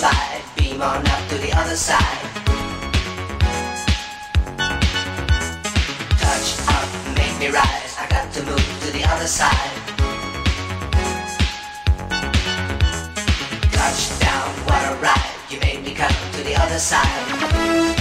slide, beam on up to the other side. Touch up, make me rise, I got to move to the other side. Touch down, what a ride, you made me come to the other side.